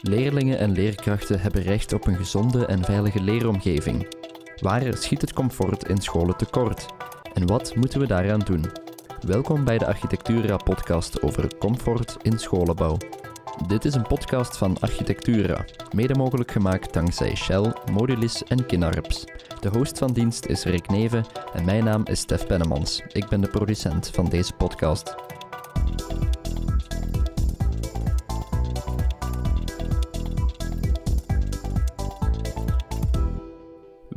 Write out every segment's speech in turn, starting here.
Leerlingen en leerkrachten hebben recht op een gezonde en veilige leeromgeving. Waar schiet het comfort in scholen tekort? En wat moeten we daaraan doen? Welkom bij de Architectura-podcast over comfort in scholenbouw. Dit is een podcast van Architectura, mede mogelijk gemaakt dankzij Shell, Modulis en Kinarps. De host van dienst is Rick Neven en mijn naam is Stef Pennemans. Ik ben de producent van deze podcast.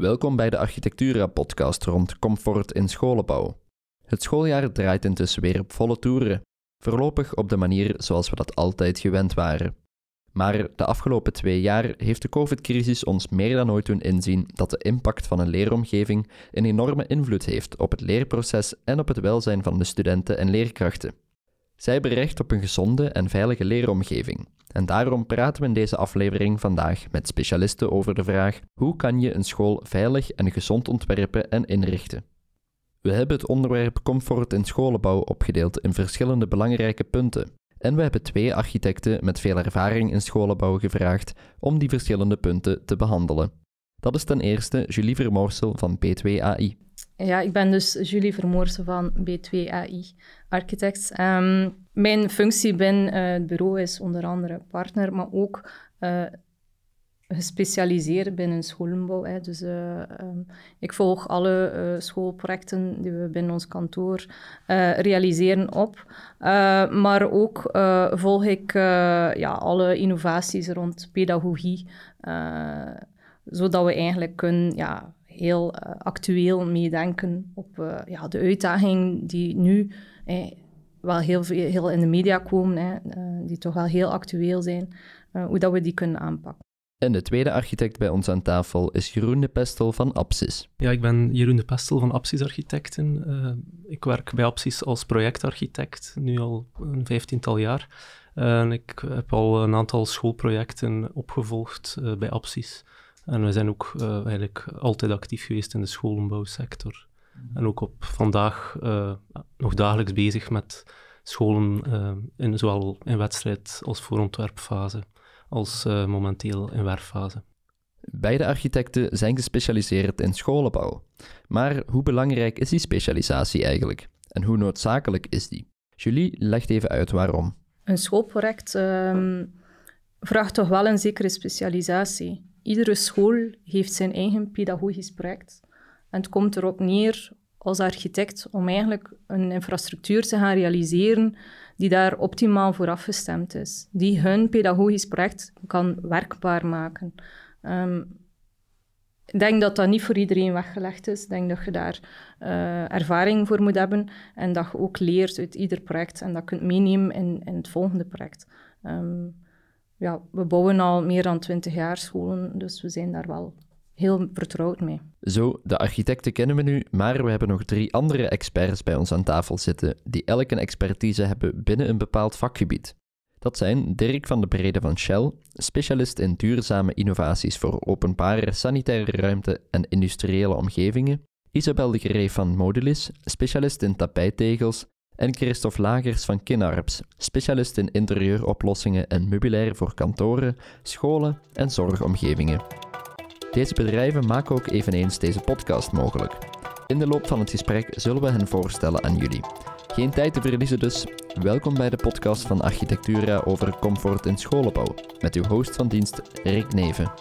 Welkom bij de Architectura-podcast rond comfort in scholenbouw. Het schooljaar draait intussen weer op volle toeren, voorlopig op de manier zoals we dat altijd gewend waren. Maar de afgelopen twee jaar heeft de COVID-crisis ons meer dan ooit doen inzien dat de impact van een leeromgeving een enorme invloed heeft op het leerproces en op het welzijn van de studenten en leerkrachten. Zij hebben recht op een gezonde en veilige leeromgeving. En daarom praten we in deze aflevering vandaag met specialisten over de vraag: hoe kan je een school veilig en gezond ontwerpen en inrichten? We hebben het onderwerp comfort in scholenbouw opgedeeld in verschillende belangrijke punten. En we hebben twee architecten met veel ervaring in scholenbouw gevraagd om die verschillende punten te behandelen. Dat is ten eerste Julie Vermoorsel van B2AI. Ja, ik ben dus Julie Vermoorsen van B2AI Architects. Ehm, mijn functie binnen uh, het bureau is onder andere partner, maar ook uh, gespecialiseerd binnen scholenbouw. Hè. Dus uh, um, ik volg alle schoolprojecten die we binnen ons kantoor realiseren op. maar ook volg ik ja, alle innovaties rond pedagogie, zodat we eigenlijk kunnen ja, heel uh, actueel meedenken op uh, ja, de uitdagingen die nu eh, wel heel, veel, heel in de media komen, hè, uh, die toch wel heel actueel zijn, hoe dat we die kunnen aanpakken. En de tweede architect bij ons aan tafel is Jeroen de Pestel van Apsis. Ja, ik ben Jeroen de Pestel van Apsis Architecten. ik werk bij Apsis als projectarchitect, nu al een vijftiental jaar. ik heb al een aantal schoolprojecten opgevolgd bij Apsis. En we zijn ook uh, eigenlijk altijd actief geweest in de scholenbouwsector. Mhm. En ook op vandaag uh, nog dagelijks bezig met scholen, uh, in, zowel in wedstrijd als voorontwerpfase, als momenteel in werkfase. Beide architecten zijn gespecialiseerd in scholenbouw. Maar hoe belangrijk is die specialisatie eigenlijk? En hoe noodzakelijk is die? Julie legt even uit waarom. Een schoolproject um, vraagt toch wel een zekere specialisatie iedere school heeft zijn eigen pedagogisch project. En het komt erop neer als architect om eigenlijk een infrastructuur te gaan realiseren die daar optimaal voor afgestemd is, die hun pedagogisch project kan werkbaar maken. Um, ik denk dat dat niet voor iedereen weggelegd is. Ik denk dat je daar uh, ervaring voor moet hebben en dat je ook leert uit ieder project en dat kunt meenemen in, in het volgende project. Um, ja, we bouwen al meer dan twintig jaar scholen, dus we zijn daar wel heel vertrouwd mee. Zo, de architecten kennen we nu, maar we hebben nog drie andere experts bij ons aan tafel zitten, die elk een expertise hebben binnen een bepaald vakgebied. Dat zijn Dirk van de Brede van Shell, specialist in duurzame innovaties voor openbare sanitaire ruimte en industriële omgevingen, Isabel de Gree van Modulis, specialist in tapijttegels, en Christophe Lagers van Kinarps, specialist in interieuroplossingen en meubilair voor kantoren, scholen en zorgomgevingen. Deze bedrijven maken ook eveneens deze podcast mogelijk. In de loop van het gesprek zullen we hen voorstellen aan jullie. Geen tijd te verliezen dus. Welkom bij de podcast van Architectura over comfort in scholenbouw, met uw host van dienst Rick Neven.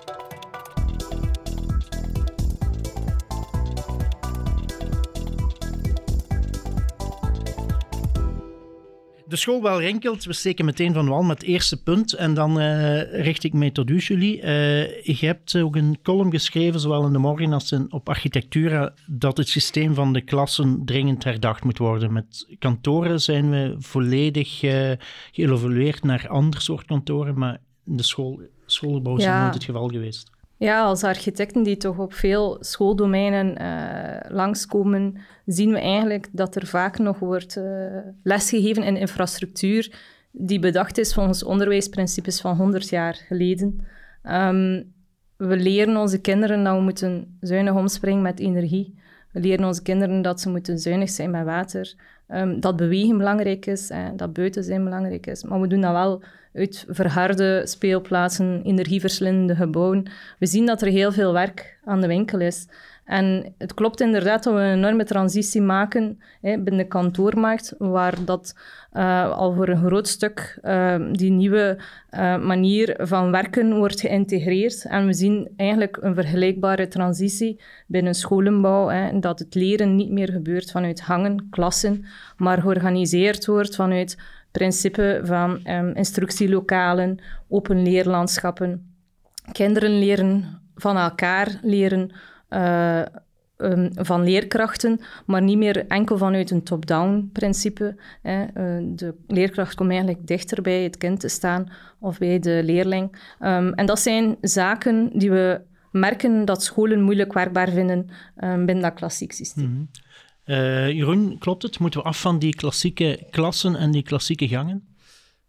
De school wel rinkelt. We steken meteen van wal met het eerste punt. En dan uh, richt ik mij tot u, Julie. Uh, je hebt ook een column geschreven, zowel in de morgen als in, op architectuur, dat het systeem van de klassen dringend herdacht moet worden. Met kantoren zijn we volledig uh, geëvolueerd naar ander soort kantoren, maar de school, schoolbouw is ja. nooit het geval geweest. Ja, als architecten die toch op veel schooldomeinen uh, langskomen, zien we eigenlijk dat er vaak nog wordt uh, lesgegeven in infrastructuur die bedacht is volgens onderwijsprincipes van 100 jaar geleden. Um, we leren onze kinderen dat we moeten zuinig omspringen met energie. We leren onze kinderen dat ze moeten zuinig zijn met water. ehm, dat bewegen belangrijk is, dat buiten zijn belangrijk is. Maar we doen dat wel uit verharde speelplaatsen, energieverslindende gebouwen. We zien dat er heel veel werk aan de winkel is. En het klopt inderdaad dat we een enorme transitie maken hè, binnen de kantoormarkt, waar dat uh, al voor een groot stuk uh, die nieuwe uh, manier van werken wordt geïntegreerd. En we zien eigenlijk een vergelijkbare transitie binnen scholenbouw, hè, dat het leren niet meer gebeurt vanuit hangen, klassen, maar georganiseerd wordt vanuit principe van um, instructielokalen, open leerlandschappen. Kinderen leren van elkaar, leren uh, um, van leerkrachten, maar niet meer enkel vanuit een top-down principe. Hè. Uh, de leerkracht komt eigenlijk dichter bij het kind te staan of bij de leerling. Um, en dat zijn zaken die we merken dat scholen moeilijk werkbaar vinden um, binnen dat klassiek systeem. Mm -hmm. uh, Jeroen, klopt het? Moeten we af van die klassieke klassen en die klassieke gangen?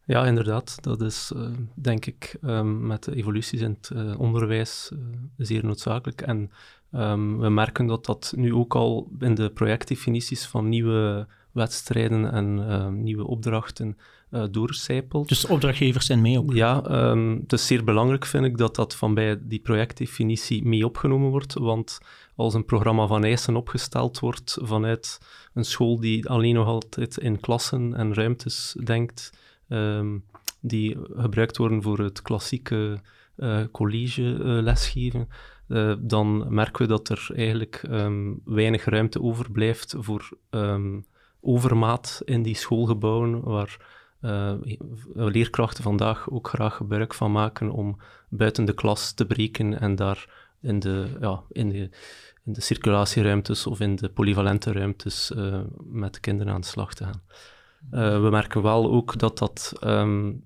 Ja, inderdaad. Dat is, uh, denk ik, um, met de evoluties in het uh, onderwijs uh, zeer noodzakelijk. En Um, we merken dat dat nu ook al in de projectdefinities van nieuwe wedstrijden en uh, nieuwe opdrachten uh, doorcijpelt. Dus opdrachtgevers zijn mee ook? Ja, um, het is zeer belangrijk, vind ik, dat dat van bij die projectdefinitie mee opgenomen wordt. Want als een programma van eisen opgesteld wordt vanuit een school die alleen nog altijd in klassen en ruimtes denkt, um, die gebruikt worden voor het klassieke uh, college lesgeven, uh, dan merken we dat er eigenlijk um, weinig ruimte overblijft voor um, overmaat in die schoolgebouwen, waar uh, leerkrachten vandaag ook graag gebruik van maken om buiten de klas te breken en daar in de, ja, in de, in de circulatieruimtes of in de polyvalente ruimtes uh, met kinderen aan de slag te gaan. we merken wel ook dat dat um,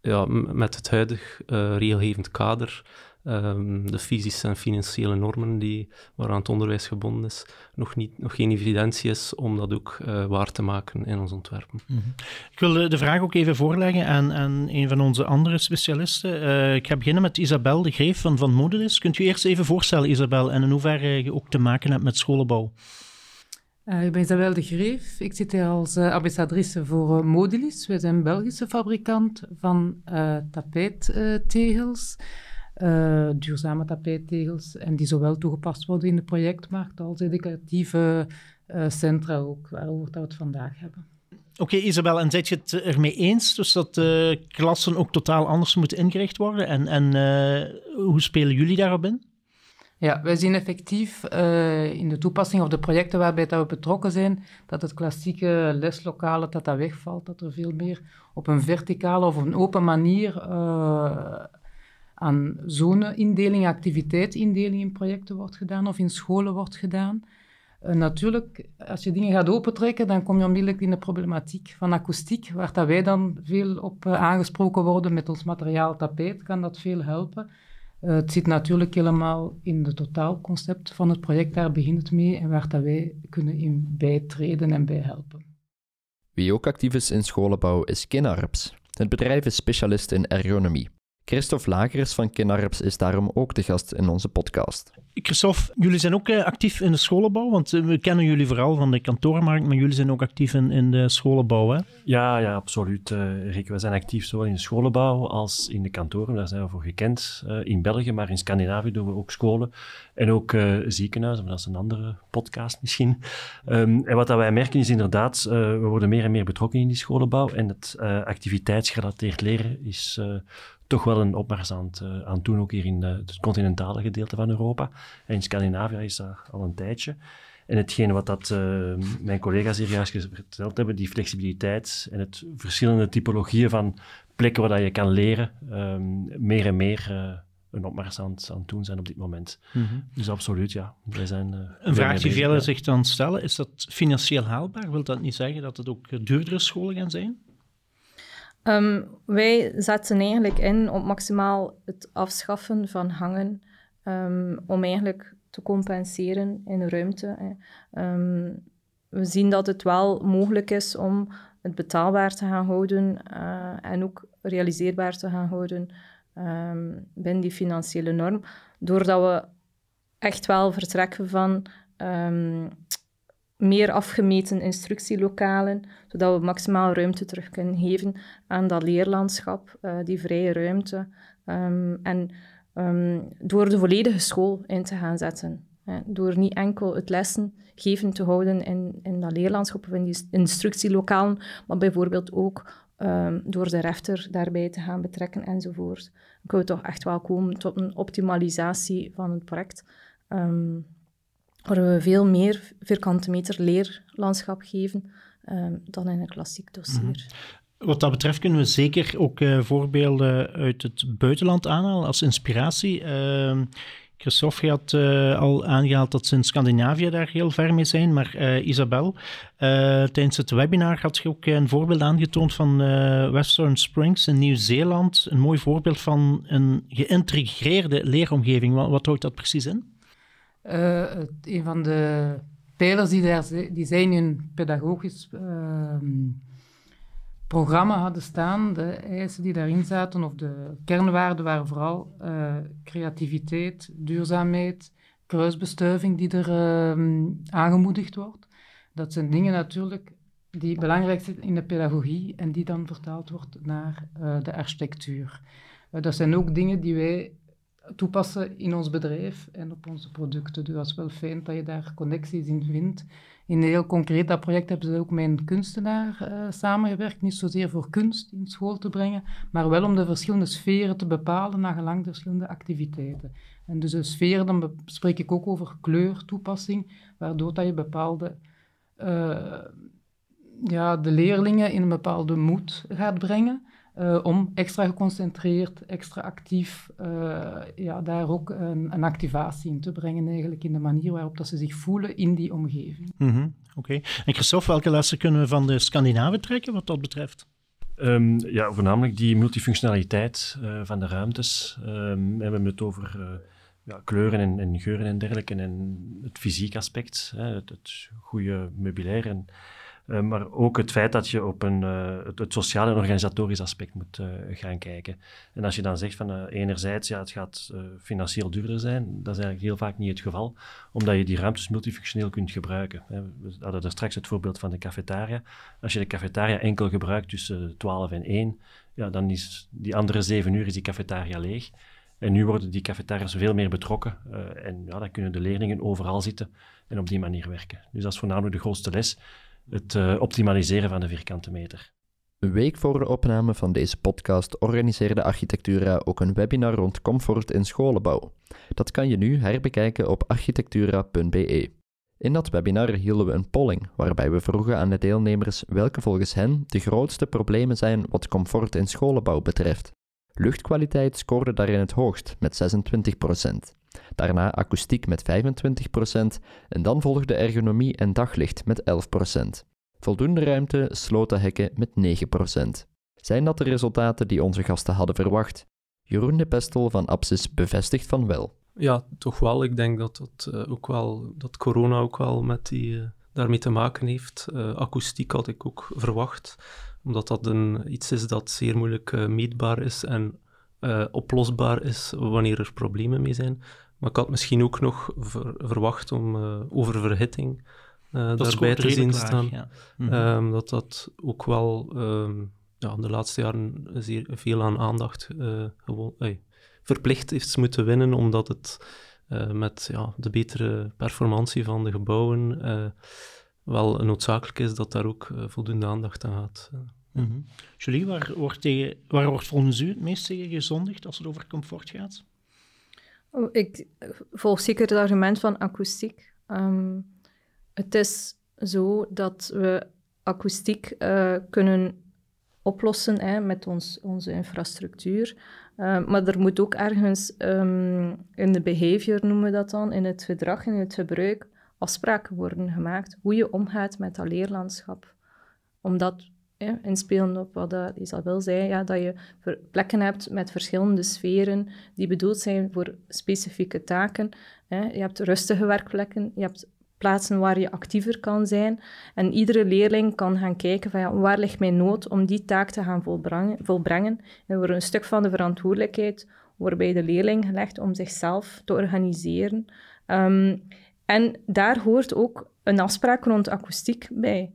ja, met het huidig regelgevend kader um, de fysische en financiële normen die, waaraan het onderwijs gebonden is, nog, niet, nog geen evidentie is om dat ook uh, waar te maken in ons ontwerpen. Mm -hmm. Ik wil de, de, vraag ook even voorleggen aan, aan een van onze andere specialisten. Uh, ik ga beginnen met Isabel de Greef van Van Modelis. Kunt u eerst even voorstellen, Isabel, en in hoeverre je ook te maken hebt met scholenbouw? Uh, ik ben Isabel de Greef. Ik zit hier als uh, ambassadrice voor uh, Modelis. We zijn een Belgische fabrikant van tapijttegels uh, duurzame tapijttegels en die zowel toegepast worden in de projectmarkt als in educatieve uh, centra ook, waarover we het vandaag hebben. Oké, okay, Isabel, en zet je het ermee eens dus dat de klassen ook totaal anders moeten ingericht worden? En, en uh, hoe spelen jullie daarop in? Ja, wij zien effectief uh, in de toepassing of de projecten waarbij dat we betrokken zijn, dat het klassieke leslokale dat dat wegvalt, dat er veel meer op een verticale of een open manier uh, aan zone-indeling, activiteitsindeling in projecten wordt gedaan of in scholen wordt gedaan. Uh, natuurlijk, als je dingen gaat opentrekken, dan kom je onmiddellijk in de problematiek van akoestiek, waar dat wij dan veel op uh, aangesproken worden met ons materiaal tapijt, kan dat veel helpen. Uh, het zit natuurlijk helemaal in het totaalconcept van het project, daar begint het mee en waar dat wij kunnen in bijtreden en bij helpen. Wie ook actief is in scholenbouw is Kinarps. Het bedrijf is specialist in ergonomie. Christophe Lagers van Kinarps is daarom ook de gast in onze podcast. Christophe, jullie zijn ook uh, actief in de scholenbouw, want uh, we kennen jullie vooral van de kantoormarkt, maar jullie zijn ook actief in, in de scholenbouw, hè? Ja, ja absoluut, uh, Rick. We zijn actief zowel in de scholenbouw als in de kantoren, daar zijn we voor gekend. in België, maar in Scandinavië doen we ook scholen en ook ziekenhuizen, maar dat is een andere podcast misschien. Um, en wat dat wij merken is inderdaad, we worden meer en meer betrokken in die scholenbouw en het activiteitsgerelateerd leren is toch wel een opmars aan het, uh, aan doen, ook hier in uh, het continentale gedeelte van Europa. En in Scandinavië is dat al een tijdje. En hetgene wat dat, uh, mijn collega's hier juist verteld hebben, die flexibiliteit en het verschillende typologieën van plekken waar dat je kan leren, um, meer en meer een opmars aan het, aan het doen zijn op dit moment. Mm -hmm. Dus absoluut, ja. Wij zijn, een vraag die velen zich dan stellen, is dat financieel haalbaar? Wil dat niet zeggen dat het ook duurdere scholen gaan zijn? Um, wij zetten eigenlijk in op maximaal het afschaffen van hangen, um, om eigenlijk te compenseren in ruimte. Um, we zien dat het wel mogelijk is om het betaalbaar te gaan houden uh, en ook realiseerbaar te gaan houden binnen die financiële norm, doordat we echt wel vertrekken van meer afgemeten instructielokalen, zodat we maximaal ruimte terug kunnen geven aan dat leerlandschap, uh, die vrije ruimte. Um, en um, door de volledige school in te gaan zetten. Hè, door niet enkel het lessen geven te houden in, in dat leerlandschap of in die instructielokalen, maar bijvoorbeeld ook um, door de refter daarbij te gaan betrekken enzovoort. Dan kunnen we toch echt wel komen tot een optimalisatie van het project. Waar we veel meer vierkante meter leerlandschap geven um, dan in een klassiek dossier. Mm Wat dat betreft kunnen we zeker ook uh, voorbeelden uit het buitenland aanhalen als inspiratie. Uh, Christophe had uh, al aangehaald dat ze in Scandinavië daar heel ver mee zijn, maar uh, Isabel, tijdens het webinar had je ook een voorbeeld aangetoond van Western Springs in Nieuw-Zeeland. Een mooi voorbeeld van een geïntegreerde leeromgeving. Wat, wat houdt dat precies in? Een van de pijlers die, daar, die zijn in pedagogisch ehm, programma hadden staan, de eisen die daarin zaten, of de kernwaarden waren vooral uh, creativiteit, duurzaamheid, kruisbestuiving die er uh, aangemoedigd wordt. Dat zijn dingen natuurlijk die belangrijk zijn in de pedagogie en die dan vertaald wordt naar uh, de architectuur. dat zijn ook dingen die wij toepassen in ons bedrijf en op onze producten. Dus dat is wel fijn dat je daar connecties in vindt in een heel concreet dat project hebben ze ook met een kunstenaar uh, samengewerkt. Niet zozeer voor kunst in school te brengen, maar wel om de verschillende sferen te bepalen naar gelang de verschillende activiteiten. En dus de sferen, dan spreek ik ook over kleurtoepassing, waardoor dat je bepaalde... Uh, ja, de leerlingen in een bepaalde moed gaat brengen. Uh, om extra geconcentreerd, extra actief, uh, ja, daar ook een, een, activatie in te brengen, eigenlijk in de manier waarop dat ze zich voelen in die omgeving. Mm -hmm. Oké. Okay. En Christophe, welke lessen kunnen we van de Scandinaven trekken wat dat betreft? Um, ja, voornamelijk die multifunctionaliteit uh, van de ruimtes. Um, we hebben het over ja, kleuren en, en, geuren en dergelijke en het fysiek aspect, hè, het, het goede meubilair en uh, maar ook het feit dat je op een, uh, het, sociale en organisatorisch aspect moet uh, gaan kijken. En als je dan zegt van enerzijds, ja, het gaat financieel duurder zijn, dat is eigenlijk heel vaak niet het geval, omdat je die ruimtes multifunctioneel kunt gebruiken. Hè. We hadden er straks het voorbeeld van de cafetaria. Als je de cafetaria enkel gebruikt tussen 12 en 1, ja, dan is die andere 7 uur is die cafetaria leeg. En nu worden die cafetaria's veel meer betrokken en ja, dan kunnen de leerlingen overal zitten en op die manier werken. Dus dat is voornamelijk de grootste les het uh, optimaliseren van de vierkante meter. Een week voor de opname van deze podcast organiseerde Architectura ook een webinar rond comfort in scholenbouw. Dat kan je nu herbekijken op architectura.be. In dat webinar hielden we een polling waarbij we vroegen aan de deelnemers welke volgens hen de grootste problemen zijn wat comfort in scholenbouw betreft. Luchtkwaliteit scoorde daarin het hoogst met 26% daarna akoestiek met 25% en dan volgde ergonomie en daglicht met 11%. Voldoende ruimte, sloten hekken met 9%. Zijn dat de resultaten die onze gasten hadden verwacht? Jeroen de Pestel van Apsis bevestigt van wel. Ja, toch wel. Ik denk dat, dat, uh, ook wel, dat corona ook wel met die, uh, daarmee te maken heeft. Uh, akoestiek had ik ook verwacht, omdat dat een, iets is dat zeer moeilijk meetbaar is en oplosbaar is wanneer er problemen mee zijn. Maar ik had misschien ook nog verwacht om uh, oververhitting uh, daarbij te zien staan. Ja. Mhm. um, dat dat ook wel um, ja, de laatste jaren zeer veel aan aandacht uh, gewoon, ey, verplicht is moeten winnen, omdat het met ja, de betere performantie van de gebouwen wel noodzakelijk is dat daar ook voldoende aandacht aan gaat. Mm -hmm. Julie, waar wordt, tegen, waar wordt volgens u het meest tegen gezondigd als het over comfort gaat? Ik volg zeker het argument van akoestiek. Um, het is zo dat we akoestiek uh, kunnen oplossen hè, met ons, onze infrastructuur. Uh, maar er moet ook ergens um, in de behavior, noemen we dat dan, in het gedrag, in het gebruik, afspraken worden gemaakt. Hoe je omgaat met dat leerlandschap. Omdat ja, inspelen op wat Isabel zei, ja, dat je plekken hebt met verschillende sferen die bedoeld zijn voor specifieke taken. Hè. Je hebt rustige werkplekken, je hebt plaatsen waar je actiever kan zijn. En iedere leerling kan gaan kijken van ja, waar ligt mijn nood om die taak te gaan volbrengen. volbrengen. En wordt een stuk van de verantwoordelijkheid waarbij de leerling gelegd om zichzelf te organiseren. Um, en daar hoort ook een afspraak rond akoestiek bij.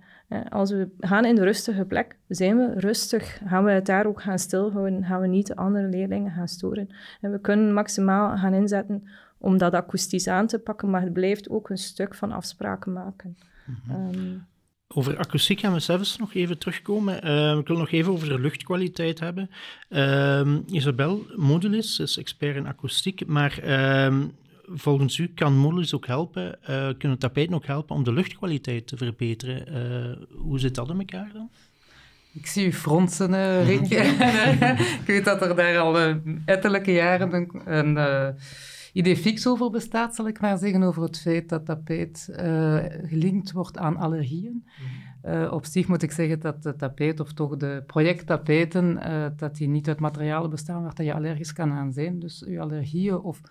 Als we gaan in de rustige plek, zijn we rustig. Gaan we het daar ook gaan stilhouden? Gaan we niet de andere leerlingen gaan storen? En we kunnen maximaal gaan inzetten om dat akoestisch aan te pakken, maar het blijft ook een stuk van afspraken maken. Mhm. Ehm, over akoestiek gaan we zelfs nog even terugkomen. Uh, ik wil nog even over de luchtkwaliteit hebben. Uh, Isabel Modulis is expert in akoestiek, maar ehm, volgens u kan Modulis ook helpen, uh, kunnen tapijten ook helpen om de luchtkwaliteit te verbeteren. Eh, hoe zit dat in elkaar dan? Ik zie u fronsen, uh, Rick. ik weet dat er daar al ettelijke jaren een, een idee fix over bestaat, zal ik maar zeggen, over het feit dat tapijt uh, gelinkt wordt aan allergieën. Uh, op zich moet ik zeggen dat de tapijt, of toch de projecttapijten, uh, dat die niet uit materialen bestaan waar je allergisch kan aan zijn. Dus uw allergieën, of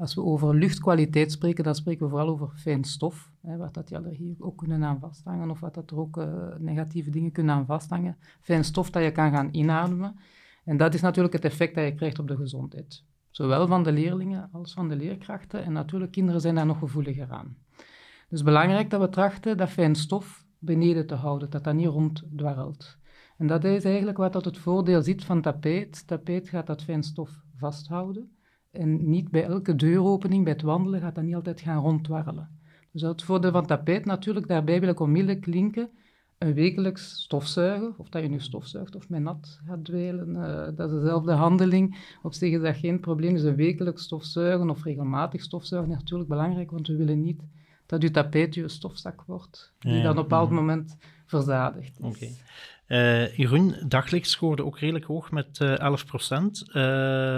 als we over luchtkwaliteit spreken, dan spreken we vooral over fijn stof, hè, waar dat die allergieën ook kunnen aan vasthangen, of wat dat er ook negatieve dingen kunnen aan vasthangen. Fijn stof dat je kan gaan inademen. En dat is natuurlijk het effect dat je krijgt op de gezondheid. Zowel van de leerlingen als van de leerkrachten. En natuurlijk, kinderen zijn daar nog gevoeliger aan. Dus belangrijk dat we trachten dat fijn stof beneden te houden, dat dat niet ronddwarrelt. En dat is eigenlijk wat dat het voordeel ziet van tapijt. Tapijt gaat dat fijn stof vasthouden. En niet bij elke deuropening, bij het wandelen, gaat dat niet altijd gaan ronddwarrelen. Dus het voordeel van tapijt natuurlijk, daarbij wil ik onmiddellijk linken een wekelijks stofzuigen, of dat je nu stofzuigt of met nat gaat dweilen, uh, dat is dezelfde handeling. Op zich is dat geen probleem. Dus een wekelijks stofzuigen of regelmatig stofzuigen is natuurlijk belangrijk, want we willen niet dat uw tapijt je stofzak wordt, die dan op een bepaald moment verzadigt Oké. Okay. Uh, daglicht scoorde ook redelijk hoog met uh, 11 procent. Uh,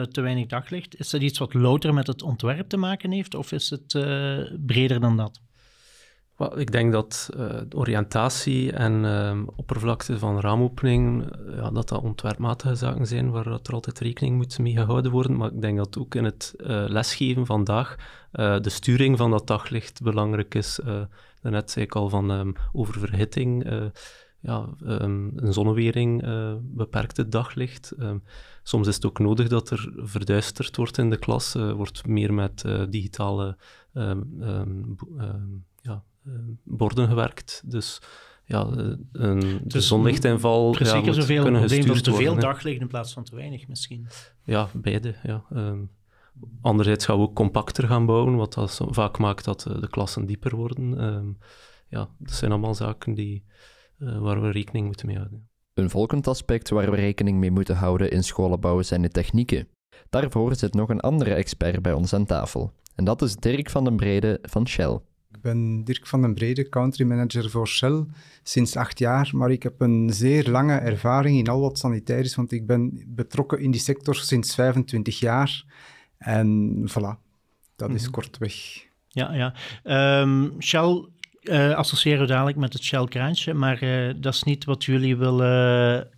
te weinig daglicht. Is dat iets wat louter met het ontwerp te maken heeft, of is het breder dan dat? ik denk dat oriëntatie en uh, oppervlakte van raamopening, ja, dat dat ontwerpmatige zaken zijn waar dat er altijd rekening moet mee gehouden worden. Maar ik denk dat ook in het lesgeven vandaag de sturing van dat daglicht belangrijk is. daarnet zei ik al van um, oververhitting, ja, um, een zonnewering beperkt het daglicht. Um, soms is het ook nodig dat er verduisterd wordt in de klas, wordt meer met digitale ja, eh, borden gewerkt. Dus ja, eh, een, de zonlichtinval precies ja, zoveel kunnen gestuurd door te veel daglicht in plaats van te weinig misschien. Ja, beide. Ja. Anderzijds gaan we ook compacter gaan bouwen, wat dat vaak maakt dat eh, de klassen dieper worden. Ja, dat zijn allemaal zaken die, uh, waar we rekening moeten mee houden. Een volgend aspect waar we rekening mee moeten houden in scholenbouwen zijn de technieken. Daarvoor zit nog een andere expert bij ons aan tafel. En dat is Dirk van den Brede van Shell ben Dirk van den Brede, country manager voor Shell sinds acht jaar, maar ik heb een zeer lange ervaring in al wat sanitair is, want ik ben betrokken in die sector sinds 25 jaar. En voilà, dat is mhm. kortweg. Ja, ja. Um, Shell uh, associëren we dadelijk met het Shell-kraantje, maar uh, dat is niet wat jullie willen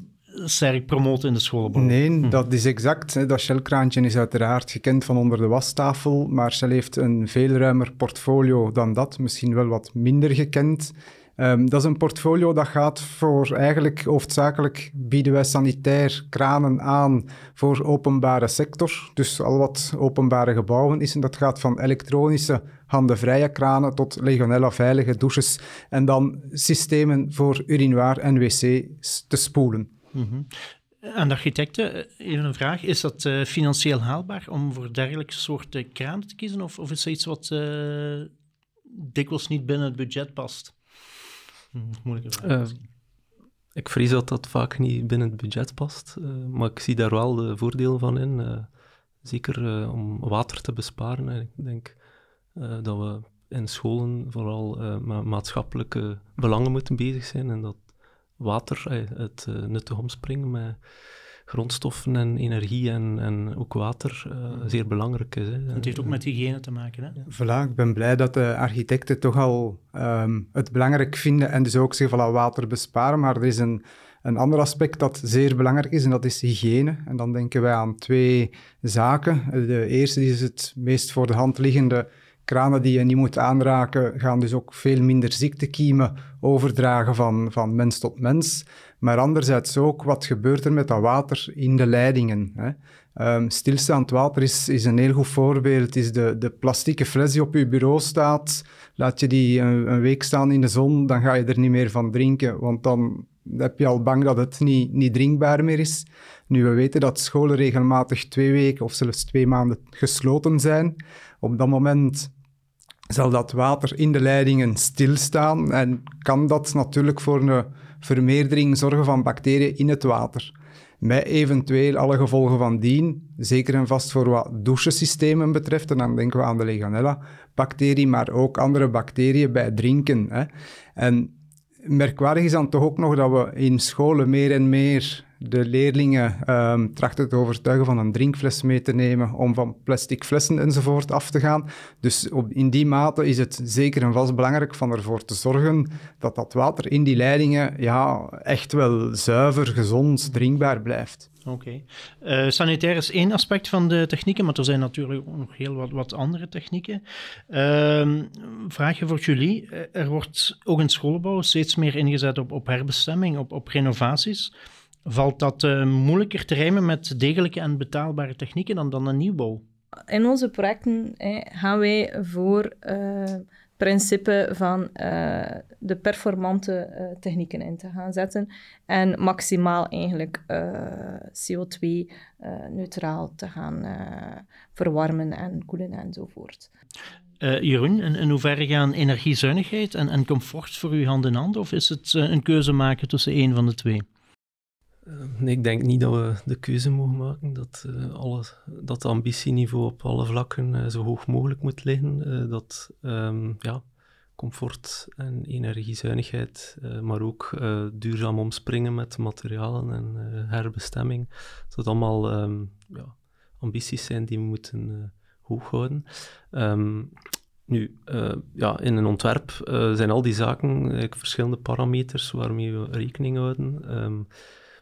sterk promoten in de schoolbouw. Nee, hm. dat is exact. Dat Shell-kraantje is uiteraard gekend van onder de wastafel, maar Shell heeft een veel ruimer portfolio dan dat, misschien wel wat minder gekend. Um, dat is een portfolio dat gaat voor eigenlijk hoofdzakelijk bieden wij sanitair kranen aan voor openbare sector. Dus al wat openbare gebouwen is. En dat gaat van elektronische handenvrije kranen tot legionella veilige douches. En dan systemen voor urinoir en wc te spoelen. Mm Aan de architecten, eh, even een vraag. Is dat uh, financieel haalbaar om voor dergelijke soorten kranen te kiezen? Of, of is dat iets wat uh, dikwijls niet binnen het budget past? Hm, moeilijke vraag. ik vrees dat dat vaak niet binnen het budget past. maar ik zie daar wel de voordelen van in. zeker om water te besparen. ik denk dat we in scholen vooral met maatschappelijke belangen moeten bezig zijn. En dat water, het nuttig omspringen met grondstoffen en energie en, en ook water uh, zeer belangrijk is. Hè. Het heeft ook met hygiëne te maken. Hè? Voilà, ik ben blij dat de architecten toch al um, het belangrijk vinden en dus ook zeggen, voilà, water besparen, maar er is een, een ander aspect dat zeer belangrijk is en dat is hygiëne. En dan denken wij aan twee zaken. De eerste is het meest voor de hand liggende kranen die je niet moet aanraken gaan dus ook veel minder ziektekiemen overdragen van, van mens tot mens. Maar anderzijds ook, wat gebeurt er met dat water in de leidingen? Hè? Um, stilstaand water is, is een heel goed voorbeeld. Is de, de plastieke fles die op je bureau staat, laat je die een, een, week staan in de zon, dan ga je er niet meer van drinken, want dan heb je al bang dat het niet, niet drinkbaar meer is. Nu, we weten dat scholen regelmatig twee weken of zelfs twee maanden gesloten zijn. Op dat moment zal dat water in de leidingen stilstaan en kan dat natuurlijk voor een vermeerdering zorgen van bacteriën in het water. Met eventueel alle gevolgen van dien, zeker en vast voor wat douchesystemen betreft, en dan denken we aan de Legionella-bacterie, maar ook andere bacteriën bij drinken. Hè. En merkwaardig is dan toch ook nog dat we in scholen meer en meer de leerlingen um, trachten te overtuigen van een drinkfles mee te nemen, om van plastic flessen enzovoort af te gaan. Dus in die mate is het zeker en vast belangrijk van ervoor te zorgen dat dat water in die leidingen ja, echt wel zuiver, gezond, drinkbaar blijft. Oké. Uh, sanitair is één aspect van de technieken, maar er zijn natuurlijk ook nog heel wat, andere technieken. Uh, vraagje voor jullie. Eh, er wordt ook in schoolbouw steeds meer ingezet op, op herbestemming, op, op renovaties. Valt dat uh, moeilijker te rijmen met degelijke en betaalbare technieken dan, dan een nieuwbouw? In onze projecten gaan wij voor uh, principe van uh, de performante technieken in te gaan zetten en maximaal eigenlijk CO2-neutraal te gaan verwarmen en koelen enzovoort. Jeroen, in, in hoeverre gaan energiezuinigheid en, en comfort voor u hand in hand, of is het een keuze maken tussen één van de twee? Nee, ik denk niet dat we de keuze mogen maken dat, uh, alle, dat het ambitieniveau op alle vlakken uh, zo hoog mogelijk moet liggen. Dat um, ja, comfort en energiezuinigheid, maar ook duurzaam omspringen met materialen en herbestemming, dat allemaal um, ja, ambities zijn die we moeten hoog houden. Um, nu, ja, in een ontwerp zijn al die zaken verschillende parameters waarmee we rekening houden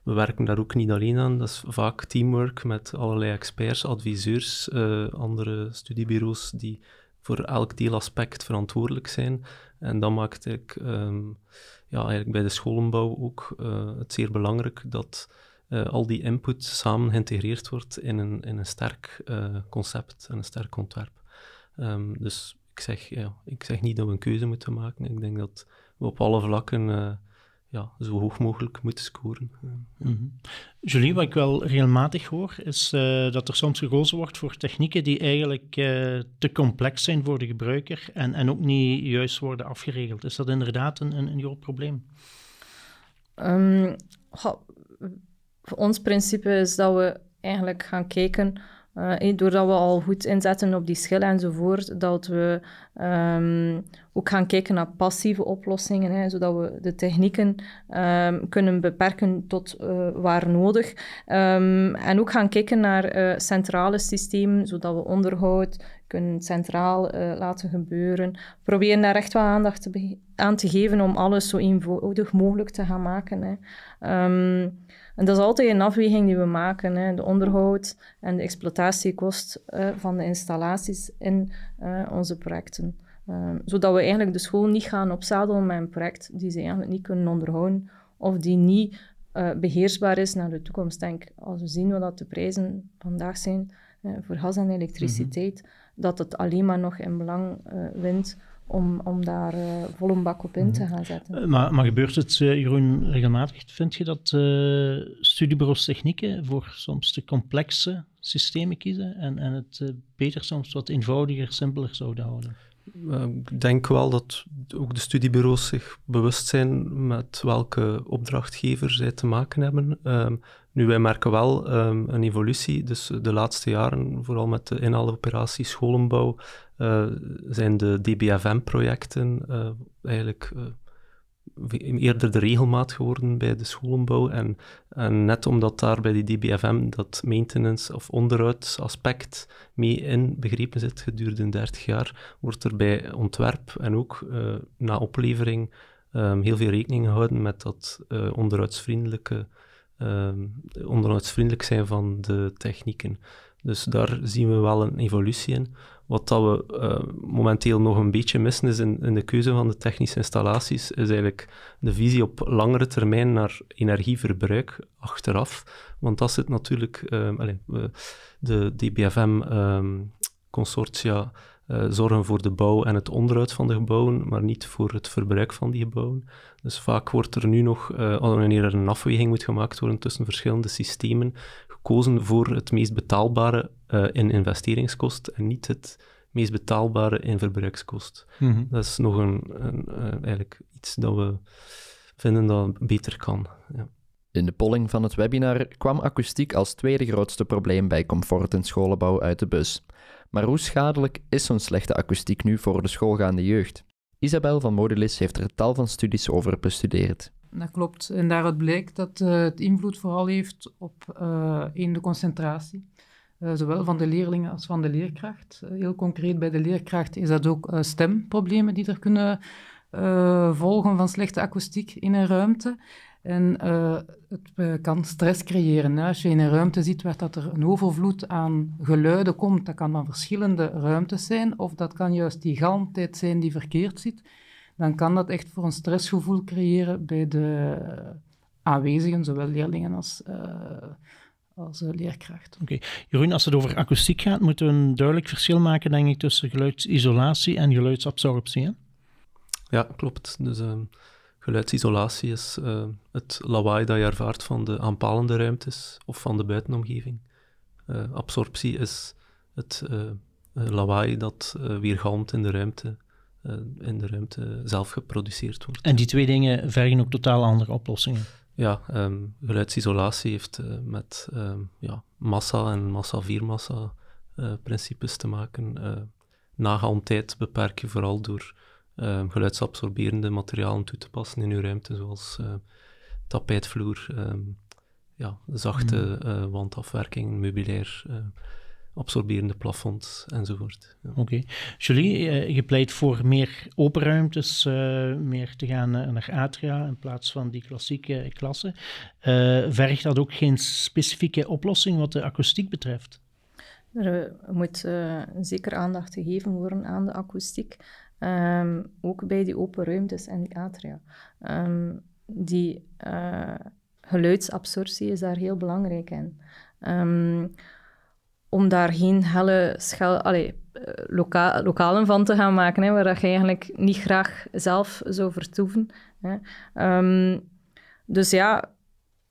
we werken daar ook niet alleen aan. Dat is vaak teamwork met allerlei experts, adviseurs, uh, andere studiebureaus die voor elk deelaspect verantwoordelijk zijn. En dat maakt ik, um, ja, eigenlijk bij de scholenbouw ook uh, het zeer belangrijk dat uh, al die input samen geïntegreerd wordt in een, in een sterk concept en een sterk ontwerp. Um, dus ik zeg, ja, ik zeg niet dat we een keuze moeten maken. Ik denk dat we op alle vlakken ja, zo hoog mogelijk moeten scoren. Mm Julie, wat ik wel regelmatig hoor, is uh, dat er soms gekozen wordt voor technieken die eigenlijk uh, te complex zijn voor de gebruiker en, en ook niet juist worden afgeregeld. Is dat inderdaad een, een, een groot probleem? Um, ons principe is dat we eigenlijk gaan kijken uh, doordat we al goed inzetten op die schil enzovoort, dat we um, ook gaan kijken naar passieve oplossingen, hè, zodat we de technieken um, kunnen beperken tot uh, waar nodig. Um, en ook gaan kijken naar uh, centrale systemen, zodat we onderhoud kunnen centraal laten gebeuren. Proberen daar echt wel aandacht aan te geven om alles zo eenvoudig mogelijk te gaan maken. Hè. En dat is altijd een afweging die we maken. Hè. De onderhoud en de exploitatiekost uh, van de installaties in uh, onze projecten. Uh, zodat we eigenlijk de school niet gaan opzadelen met een project die ze eigenlijk niet kunnen onderhouden of die niet beheersbaar is naar de toekomst. Denk, als we zien wat de prijzen vandaag zijn voor gas en elektriciteit, mm -hmm. dat het alleen maar nog in belang wint om, om daar uh, vol een bak op in te mhm. gaan zetten. Eh, maar, maar gebeurt het, uh, Jeroen, regelmatig? Vind je dat uh, studiebureaus technieken voor soms te complexe systemen kiezen en, en het beter soms wat eenvoudiger, simpeler zouden houden? Ik denk wel dat ook de studiebureaus zich bewust zijn met welke opdrachtgever zij te maken hebben. Um, nu, wij merken wel um, een evolutie. Dus de laatste jaren, vooral met de inhaaloperatie scholenbouw, uh, zijn de DBFM-projecten uh, eigenlijk uh, eerder de regelmaat geworden bij de scholenbouw. En, en, net omdat daar bij die DBFM dat maintenance- of onderhoudsaspect mee in begrepen zit gedurende 30 jaar, wordt er bij ontwerp en ook na oplevering um, heel veel rekening gehouden met dat onderhoudsvriendelijke Ehm, onderhoudsvriendelijk zijn van de technieken. Dus daar zien we wel een evolutie in. Wat dat we uh, momenteel nog een beetje missen is in, in, de keuze van de technische installaties, is eigenlijk de visie op langere termijn naar energieverbruik achteraf. Want dat zit natuurlijk, allez, de DBFM-consortia um, uh, zorgen voor de bouw en het onderhoud van de gebouwen, maar niet voor het verbruik van die gebouwen. Dus vaak wordt er nu nog, wanneer er een afweging moet gemaakt worden tussen verschillende systemen, gekozen voor het meest betaalbare uh, in investeringskost en niet het meest betaalbare in verbruikskost. Mm Dat is nog een, een eigenlijk iets dat we vinden dat beter kan. Ja. In de polling van het webinar kwam akoestiek als tweede grootste probleem bij comfort in scholenbouw uit de bus. Maar hoe schadelijk is zo'n slechte akoestiek nu voor de schoolgaande jeugd? Isabel van Modulis heeft er tal van studies over bestudeerd. Dat klopt. En daaruit blijkt dat uh, het invloed vooral heeft op uh, de concentratie. Uh, zowel van de leerlingen als van de leerkracht. heel concreet bij de leerkracht is dat ook stemproblemen die er kunnen volgen van slechte akoestiek in een ruimte. En het kan stress creëren. Hè. Als je in een ruimte ziet waar dat er een overvloed aan geluiden komt, dat kan van verschillende ruimtes zijn, of dat kan juist die galmtijd zijn die verkeerd zit, dan kan dat echt voor een stressgevoel creëren bij de aanwezigen, zowel leerlingen als, uh, als leerkrachten. Oké. Okay. Jeroen, als het over akoestiek gaat, moeten we een duidelijk verschil maken, denk ik, tussen geluidsisolatie en geluidsabsorptie. Hè? Ja, klopt. Dus... Uh Geluidsisolatie is uh, het lawaai dat je ervaart van de aanpalende ruimtes of van de buitenomgeving. Uh, absorptie is het uh, lawaai dat weergalmt in de ruimte, in de ruimte zelf geproduceerd wordt. En die twee dingen vergen ook totaal andere oplossingen? Ja, um, geluidsisolatie heeft met um, ja, massa en massa-viermassa principes te maken. nagalmtijd beperk je vooral door uh, geluidsabsorberende materialen toe te passen in uw ruimte, zoals uh, tapijtvloer, ja, zachte uh, wandafwerking, meubilair, absorberende plafonds enzovoort. Ja. Oké. Okay. Julie, je pleit voor meer open ruimtes, meer te gaan naar atria in plaats van die klassieke klassen. vergt dat ook geen specifieke oplossing wat de akoestiek betreft? Er moet zeker aandacht gegeven worden aan de akoestiek. Um, ook bij die open ruimtes en die atria. Um, die uh, geluidsabsorptie is daar heel belangrijk in. Um, om daar geen helle schel, allee, loka lokalen van te gaan maken, hè, waar je eigenlijk niet graag zelf zou vertoeven. Hè. dus ja,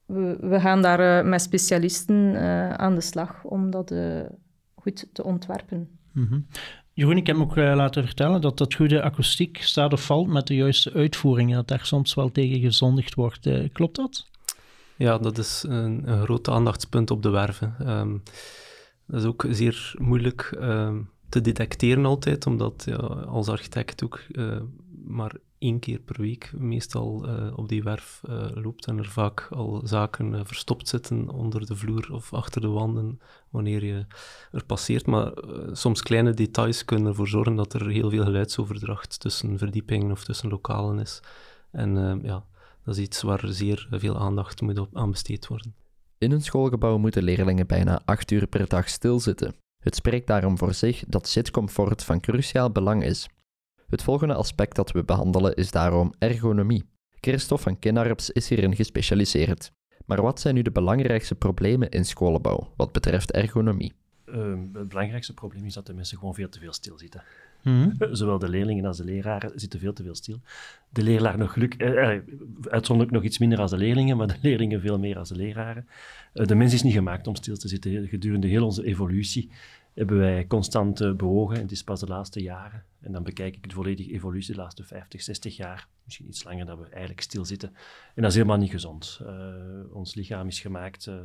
we, we gaan daar uh, met specialisten uh, aan de slag om dat goed te ontwerpen. Mm -hmm. Jeroen, ik heb me ook uh, laten vertellen dat dat goede akoestiek staat of valt met de juiste uitvoering. Dat daar soms wel tegen gezondigd wordt. Uh, klopt dat? Ja, dat is een, een groot aandachtspunt op de werven. Um, dat is ook zeer moeilijk um, te detecteren altijd, omdat ja, als architect ook uh, maar één keer per week meestal uh, op die werf uh, loopt en er vaak al zaken verstopt zitten onder de vloer of achter de wanden wanneer je er passeert. Maar soms kleine details kunnen ervoor zorgen dat er heel veel geluidsoverdracht tussen verdiepingen of tussen lokalen is. En ja, dat is iets waar zeer veel aandacht moet op aan besteed worden. In een schoolgebouw moeten leerlingen bijna acht uur per dag stilzitten. Het spreekt daarom voor zich dat zitcomfort van cruciaal belang is. Het volgende aspect dat we behandelen is daarom ergonomie. Christophe van Kinnarps is hierin gespecialiseerd. Maar wat zijn nu de belangrijkste problemen in scholenbouw wat betreft ergonomie? Uh, het belangrijkste probleem is dat de mensen gewoon veel te veel stilzitten. Mm Zowel de leerlingen als de leraren zitten veel te veel stil. De leraar nog geluk, eh, eh, uitzonderlijk nog iets minder als de leerlingen, maar de leerlingen veel meer als de leraren. Uh, de mens is niet gemaakt om stil te zitten. Gedurende heel onze evolutie hebben wij constant uh, bewogen. En het is pas de laatste jaren. En dan bekijk ik de volledige evolutie de laatste 50, 60 jaar. Misschien iets langer dat we eigenlijk stilzitten. En dat is helemaal niet gezond. Uh, ons lichaam is gemaakt uh,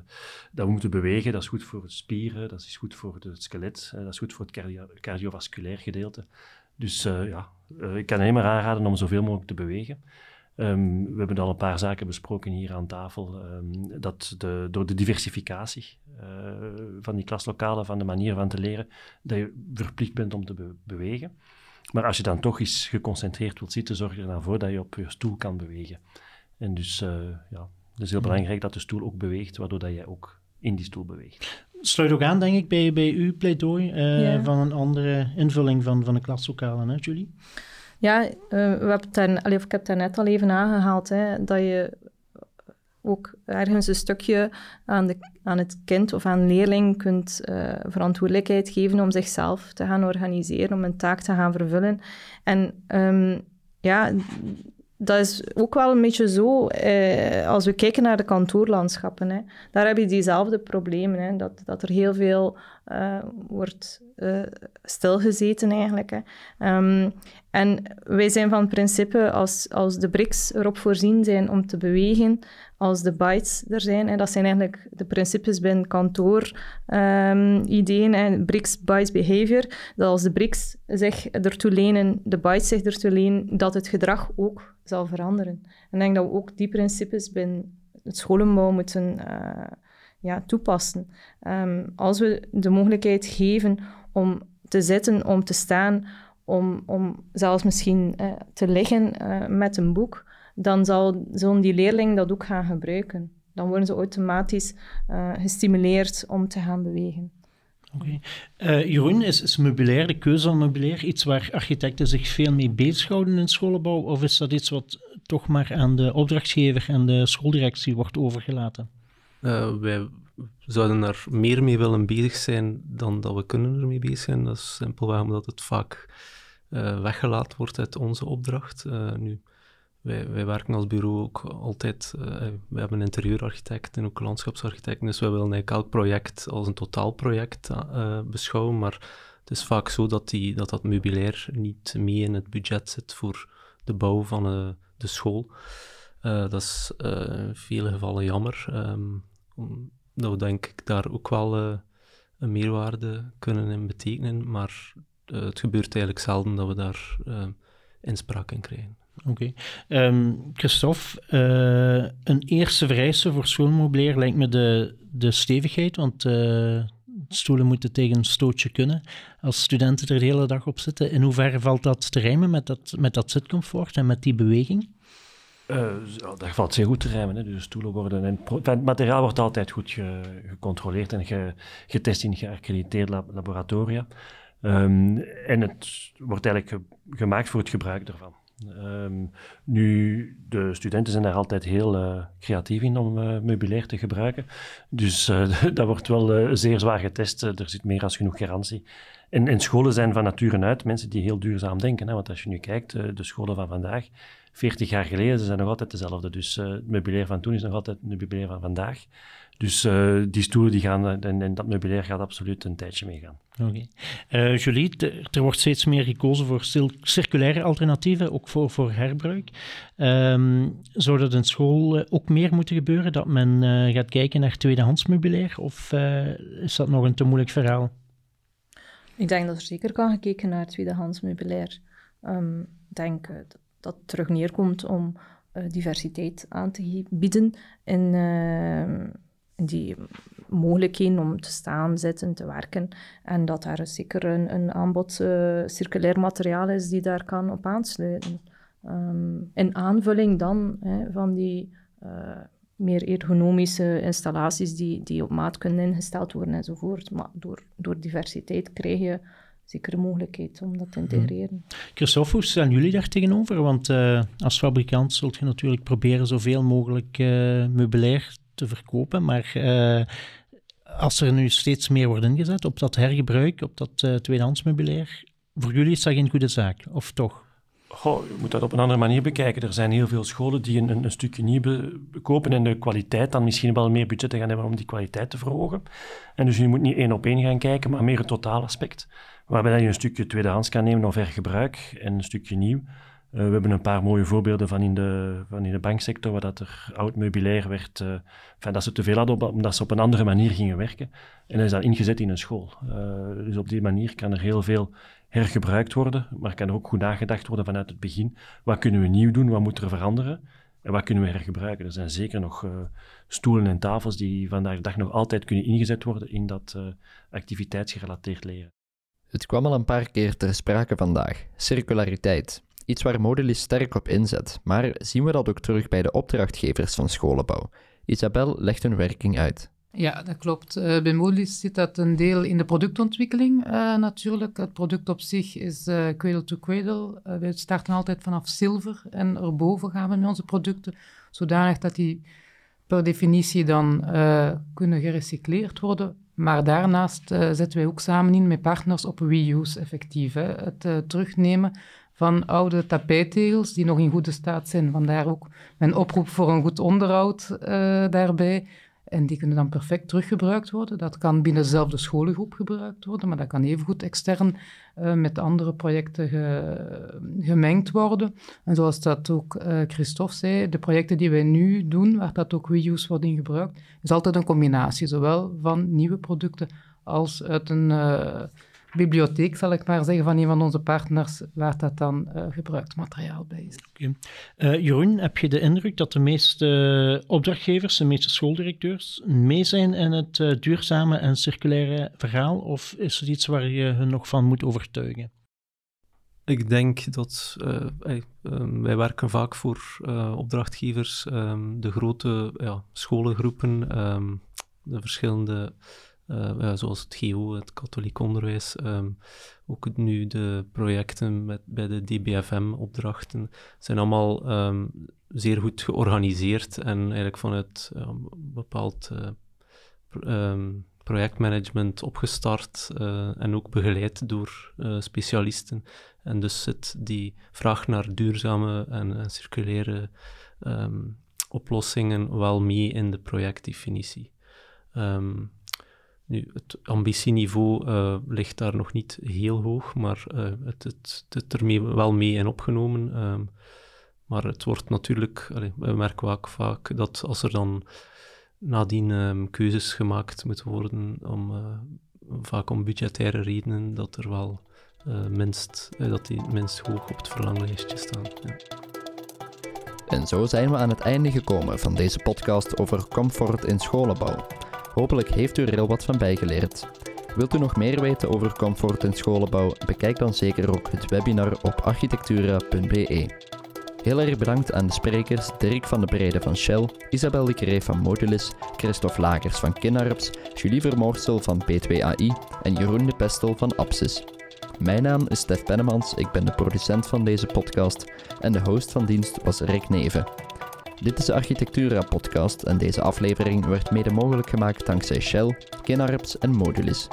dat we moeten bewegen. Dat is goed voor de spieren, dat is goed voor het skelet, dat is goed voor het cardio cardiovasculair gedeelte. Dus ja, ik kan alleen maar aanraden om zoveel mogelijk te bewegen. Um, we hebben al een paar zaken besproken hier aan tafel. Um, dat de, door de diversificatie uh, van die klaslokalen, van de manier van te leren, dat je verplicht bent om te be bewegen. Maar als je dan toch eens geconcentreerd wilt zitten, zorg er dan voor dat je op je stoel kan bewegen. En dus uh, ja, het is heel belangrijk dat de stoel ook beweegt, waardoor dat jij ook in die stoel beweegt. sluit ook aan, denk ik, bij, bij uw pleidooi uh, Ja. van een andere invulling van, van de klaslokalen, hè, Julie? Ja, eh, of ik heb het net al even aangehaald, hè, dat je ook ergens een stukje aan, de, aan het kind of aan leerling kunt eh, verantwoordelijkheid geven om zichzelf te gaan organiseren, om een taak te gaan vervullen. En ehm, ja, dat is ook wel een beetje zo, eh, als we kijken naar de kantoorlandschappen, hè, daar heb je diezelfde problemen, hè, dat, dat er heel veel eh, wordt eh, stilgezeten eigenlijk. Hè. Ehm, en wij zijn van principe, als, als de bricks erop voorzien zijn om te bewegen, als de bytes er zijn, en dat zijn eigenlijk de principes binnen kantoor, ehm, en bricks, bytes, behavior, dat als de bricks zich ertoe lenen, de bytes zich ertoe lenen, dat het gedrag ook zal veranderen. En ik denk dat we ook die principes binnen het scholenbouw moeten uh, ja, toepassen. Um, als we de mogelijkheid geven om te zitten, om te staan, om, om zelfs misschien uh, te liggen uh, met een boek, dan zal, zullen die leerlingen dat ook gaan gebruiken. Dan worden ze automatisch uh, gestimuleerd om te gaan bewegen. Oké. Okay. Uh, Jeroen, is, is meubilair, de keuze van meubilair, iets waar architecten zich veel mee bezighouden in scholenbouw? Of is dat iets wat toch maar aan de opdrachtgever en de schooldirectie wordt overgelaten? Uh, wij zouden er meer mee willen bezig zijn dan dat we kunnen ermee bezig zijn. Dat is simpelweg omdat het vaak uh, weggelaten wordt uit onze opdracht. Uh, nu, wij, werken als bureau ook altijd, uh, we hebben een interieurarchitect en ook een landschapsarchitect, dus wij willen eigenlijk elk project als een totaalproject uh, beschouwen, maar het is vaak zo dat, die, dat dat meubilair niet mee in het budget zit voor de bouw van de school. dat is in vele gevallen jammer, um, omdat we denk ik daar ook wel een meerwaarde kunnen in betekenen, maar het gebeurt eigenlijk zelden dat we daar inspraak in krijgen. Oké. Okay. Um, Christophe, uh, een eerste vereiste voor schoolmeubilair lijkt me de, de stevigheid, want uh, stoelen moeten tegen een stootje kunnen. Als studenten er de hele dag op zitten, in hoeverre valt dat te rijmen met dat, met dat zitcomfort en met die beweging? Uh, dat valt zeer goed te rijmen. Hè. Dus stoelen worden... En het materiaal wordt altijd goed ge, gecontroleerd en ge, getest in geaccrediteerde lab, laboratoria. Um, en het wordt eigenlijk ge, gemaakt voor het gebruik ervan. Um, nu, de studenten zijn daar altijd heel uh, creatief in om uh, meubilair te gebruiken. Dus uh, dat wordt wel zeer zwaar getest. er zit meer als genoeg garantie. En, en, scholen zijn van nature uit mensen die heel duurzaam denken. Hè? Want als je nu kijkt, de scholen van vandaag, 40 jaar geleden, ze zijn nog altijd dezelfde. Dus het meubilair van toen is nog altijd het meubilair van vandaag. Dus uh, die stoelen die gaan, en, en, dat meubilair gaat absoluut een tijdje meegaan. Oké. Okay. Uh, Julie, er wordt steeds meer gekozen voor circulaire alternatieven, ook voor, voor herbruik. Um, zou dat in school ook meer moeten gebeuren, dat men uh, gaat kijken naar tweedehands meubilair? Of is dat nog een te moeilijk verhaal? Ik denk dat er zeker kan gekeken naar tweedehands meubilair. Um, ik denk dat het terug neerkomt om diversiteit aan te bieden in die mogelijkheden om te staan, zitten, te werken. En dat daar zeker een, een aanbod uh, circulair materiaal is die daar kan op aansluiten. Um, in aanvulling dan hè, van die uh, meer ergonomische installaties die, die op maat kunnen ingesteld worden enzovoort. Maar door, door diversiteit krijg je zeker de mogelijkheid om dat te integreren. Christophe, hoe staan jullie daar tegenover? Want uh, als fabrikant zult je natuurlijk proberen zoveel mogelijk meubilair te verkopen. Maar uh, als er nu steeds meer wordt ingezet op dat hergebruik, op dat uh, tweedehands meubilair, voor jullie is dat geen goede zaak, of toch? Goh, je moet dat op een andere manier bekijken. Er zijn heel veel scholen die een, een stukje nieuw kopen en de kwaliteit dan misschien wel meer budget gaan hebben om die kwaliteit te verhogen. En dus je moet niet één op één gaan kijken, maar meer het totaalaspect. Waarbij je een stukje tweedehands kan nemen of hergebruik en een stukje nieuw. Uh, we hebben een paar mooie voorbeelden van in de, van in de banksector, waar dat er oud meubilair werd, enfin, dat ze te veel hadden, omdat ze op een andere manier gingen werken. En dat is dan ingezet in een school. Uh, dus op die manier kan er heel veel hergebruikt worden, maar kan er ook goed nagedacht worden vanuit het begin. Wat kunnen we nieuw doen, wat moet er veranderen en wat kunnen we hergebruiken? Er zijn zeker nog stoelen en tafels die vandaag de dag nog altijd kunnen ingezet worden in dat activiteitsgerelateerd leren. Het kwam al een paar keer ter sprake vandaag, circulariteit. Iets waar Modulis sterk op inzet, maar zien we dat ook terug bij de opdrachtgevers van scholenbouw? Isabel legt hun werking uit. Ja, dat klopt. Uh, bij Modis zit dat een deel in de productontwikkeling uh, natuurlijk. Het product op zich is uh, cradle to cradle. we starten altijd vanaf zilver en erboven gaan we met onze producten, zodanig dat die per definitie dan kunnen gerecycleerd worden. Maar daarnaast zetten wij ook samen in met partners op reuse effectief. Het terugnemen van oude tapijttegels die nog in goede staat zijn. Vandaar ook mijn oproep voor een goed onderhoud daarbij. En die kunnen dan perfect teruggebruikt worden. Dat kan binnen dezelfde scholengroep gebruikt worden, maar dat kan evengoed extern uh, met andere projecten gemengd worden. En zoals dat ook uh, Christophe zei, de projecten die wij nu doen, waar dat ook reuse wordt in gebruikt, is altijd een combinatie, zowel van nieuwe producten als uit een bibliotheek, zal ik maar zeggen, van een van onze partners, waar dat dan uh, gebruikt materiaal bij is. Okay. Uh, Jeroen, heb je de indruk dat de meeste opdrachtgevers, de meeste schooldirecteurs, mee zijn in het uh, duurzame en circulaire verhaal? Of is het iets waar je hun nog van moet overtuigen? Ik denk dat uh, hey, um, wij werken vaak voor uh, opdrachtgevers, um, de grote ja, scholengroepen, um, de verschillende uh, zoals het GO, het katholiek onderwijs, um, ook nu de projecten met, bij de DBFM-opdrachten, zijn allemaal um, zeer goed georganiseerd en eigenlijk vanuit um, bepaald uh, projectmanagement opgestart uh, en ook begeleid door specialisten. En dus zit die vraag naar duurzame en, circulaire oplossingen wel mee in de projectdefinitie. Nu, het ambitieniveau uh, ligt daar nog niet heel hoog, maar uh, het, het, er wel mee in opgenomen. Um, maar het wordt natuurlijk, we merken ook vaak dat als er dan nadien um, keuzes gemaakt moeten worden, om, uh, vaak om budgettaire redenen, dat er wel minst, dat die minst hoog op het verlanglijstje staan. Ja. En zo zijn we aan het einde gekomen van deze podcast over comfort in scholenbouw. Hopelijk heeft u er heel wat van bijgeleerd. Wilt u nog meer weten over comfort in scholenbouw? Bekijk dan zeker ook het webinar op architectura.be. Heel erg bedankt aan de sprekers Dirk van de Brede van Shell, Isabel de Cree van Modulis, Christophe Lagers van Kinarps, Julie Vermoorsel van P2AI en Jeroen de Pestel van Apsis. Mijn naam is Stef Pennemans, ik ben de producent van deze podcast en de host van dienst was Rick Neven. Dit is de Architectura-podcast en deze aflevering werd mede mogelijk gemaakt dankzij Shell, Kinarps en Modulis.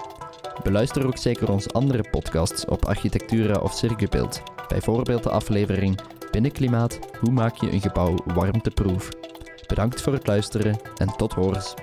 Beluister ook zeker onze andere podcasts op Architectura of Circubeeld, bijvoorbeeld de aflevering Binnenklimaat, hoe maak je een gebouw warmteproef? Bedankt voor het luisteren en tot horens.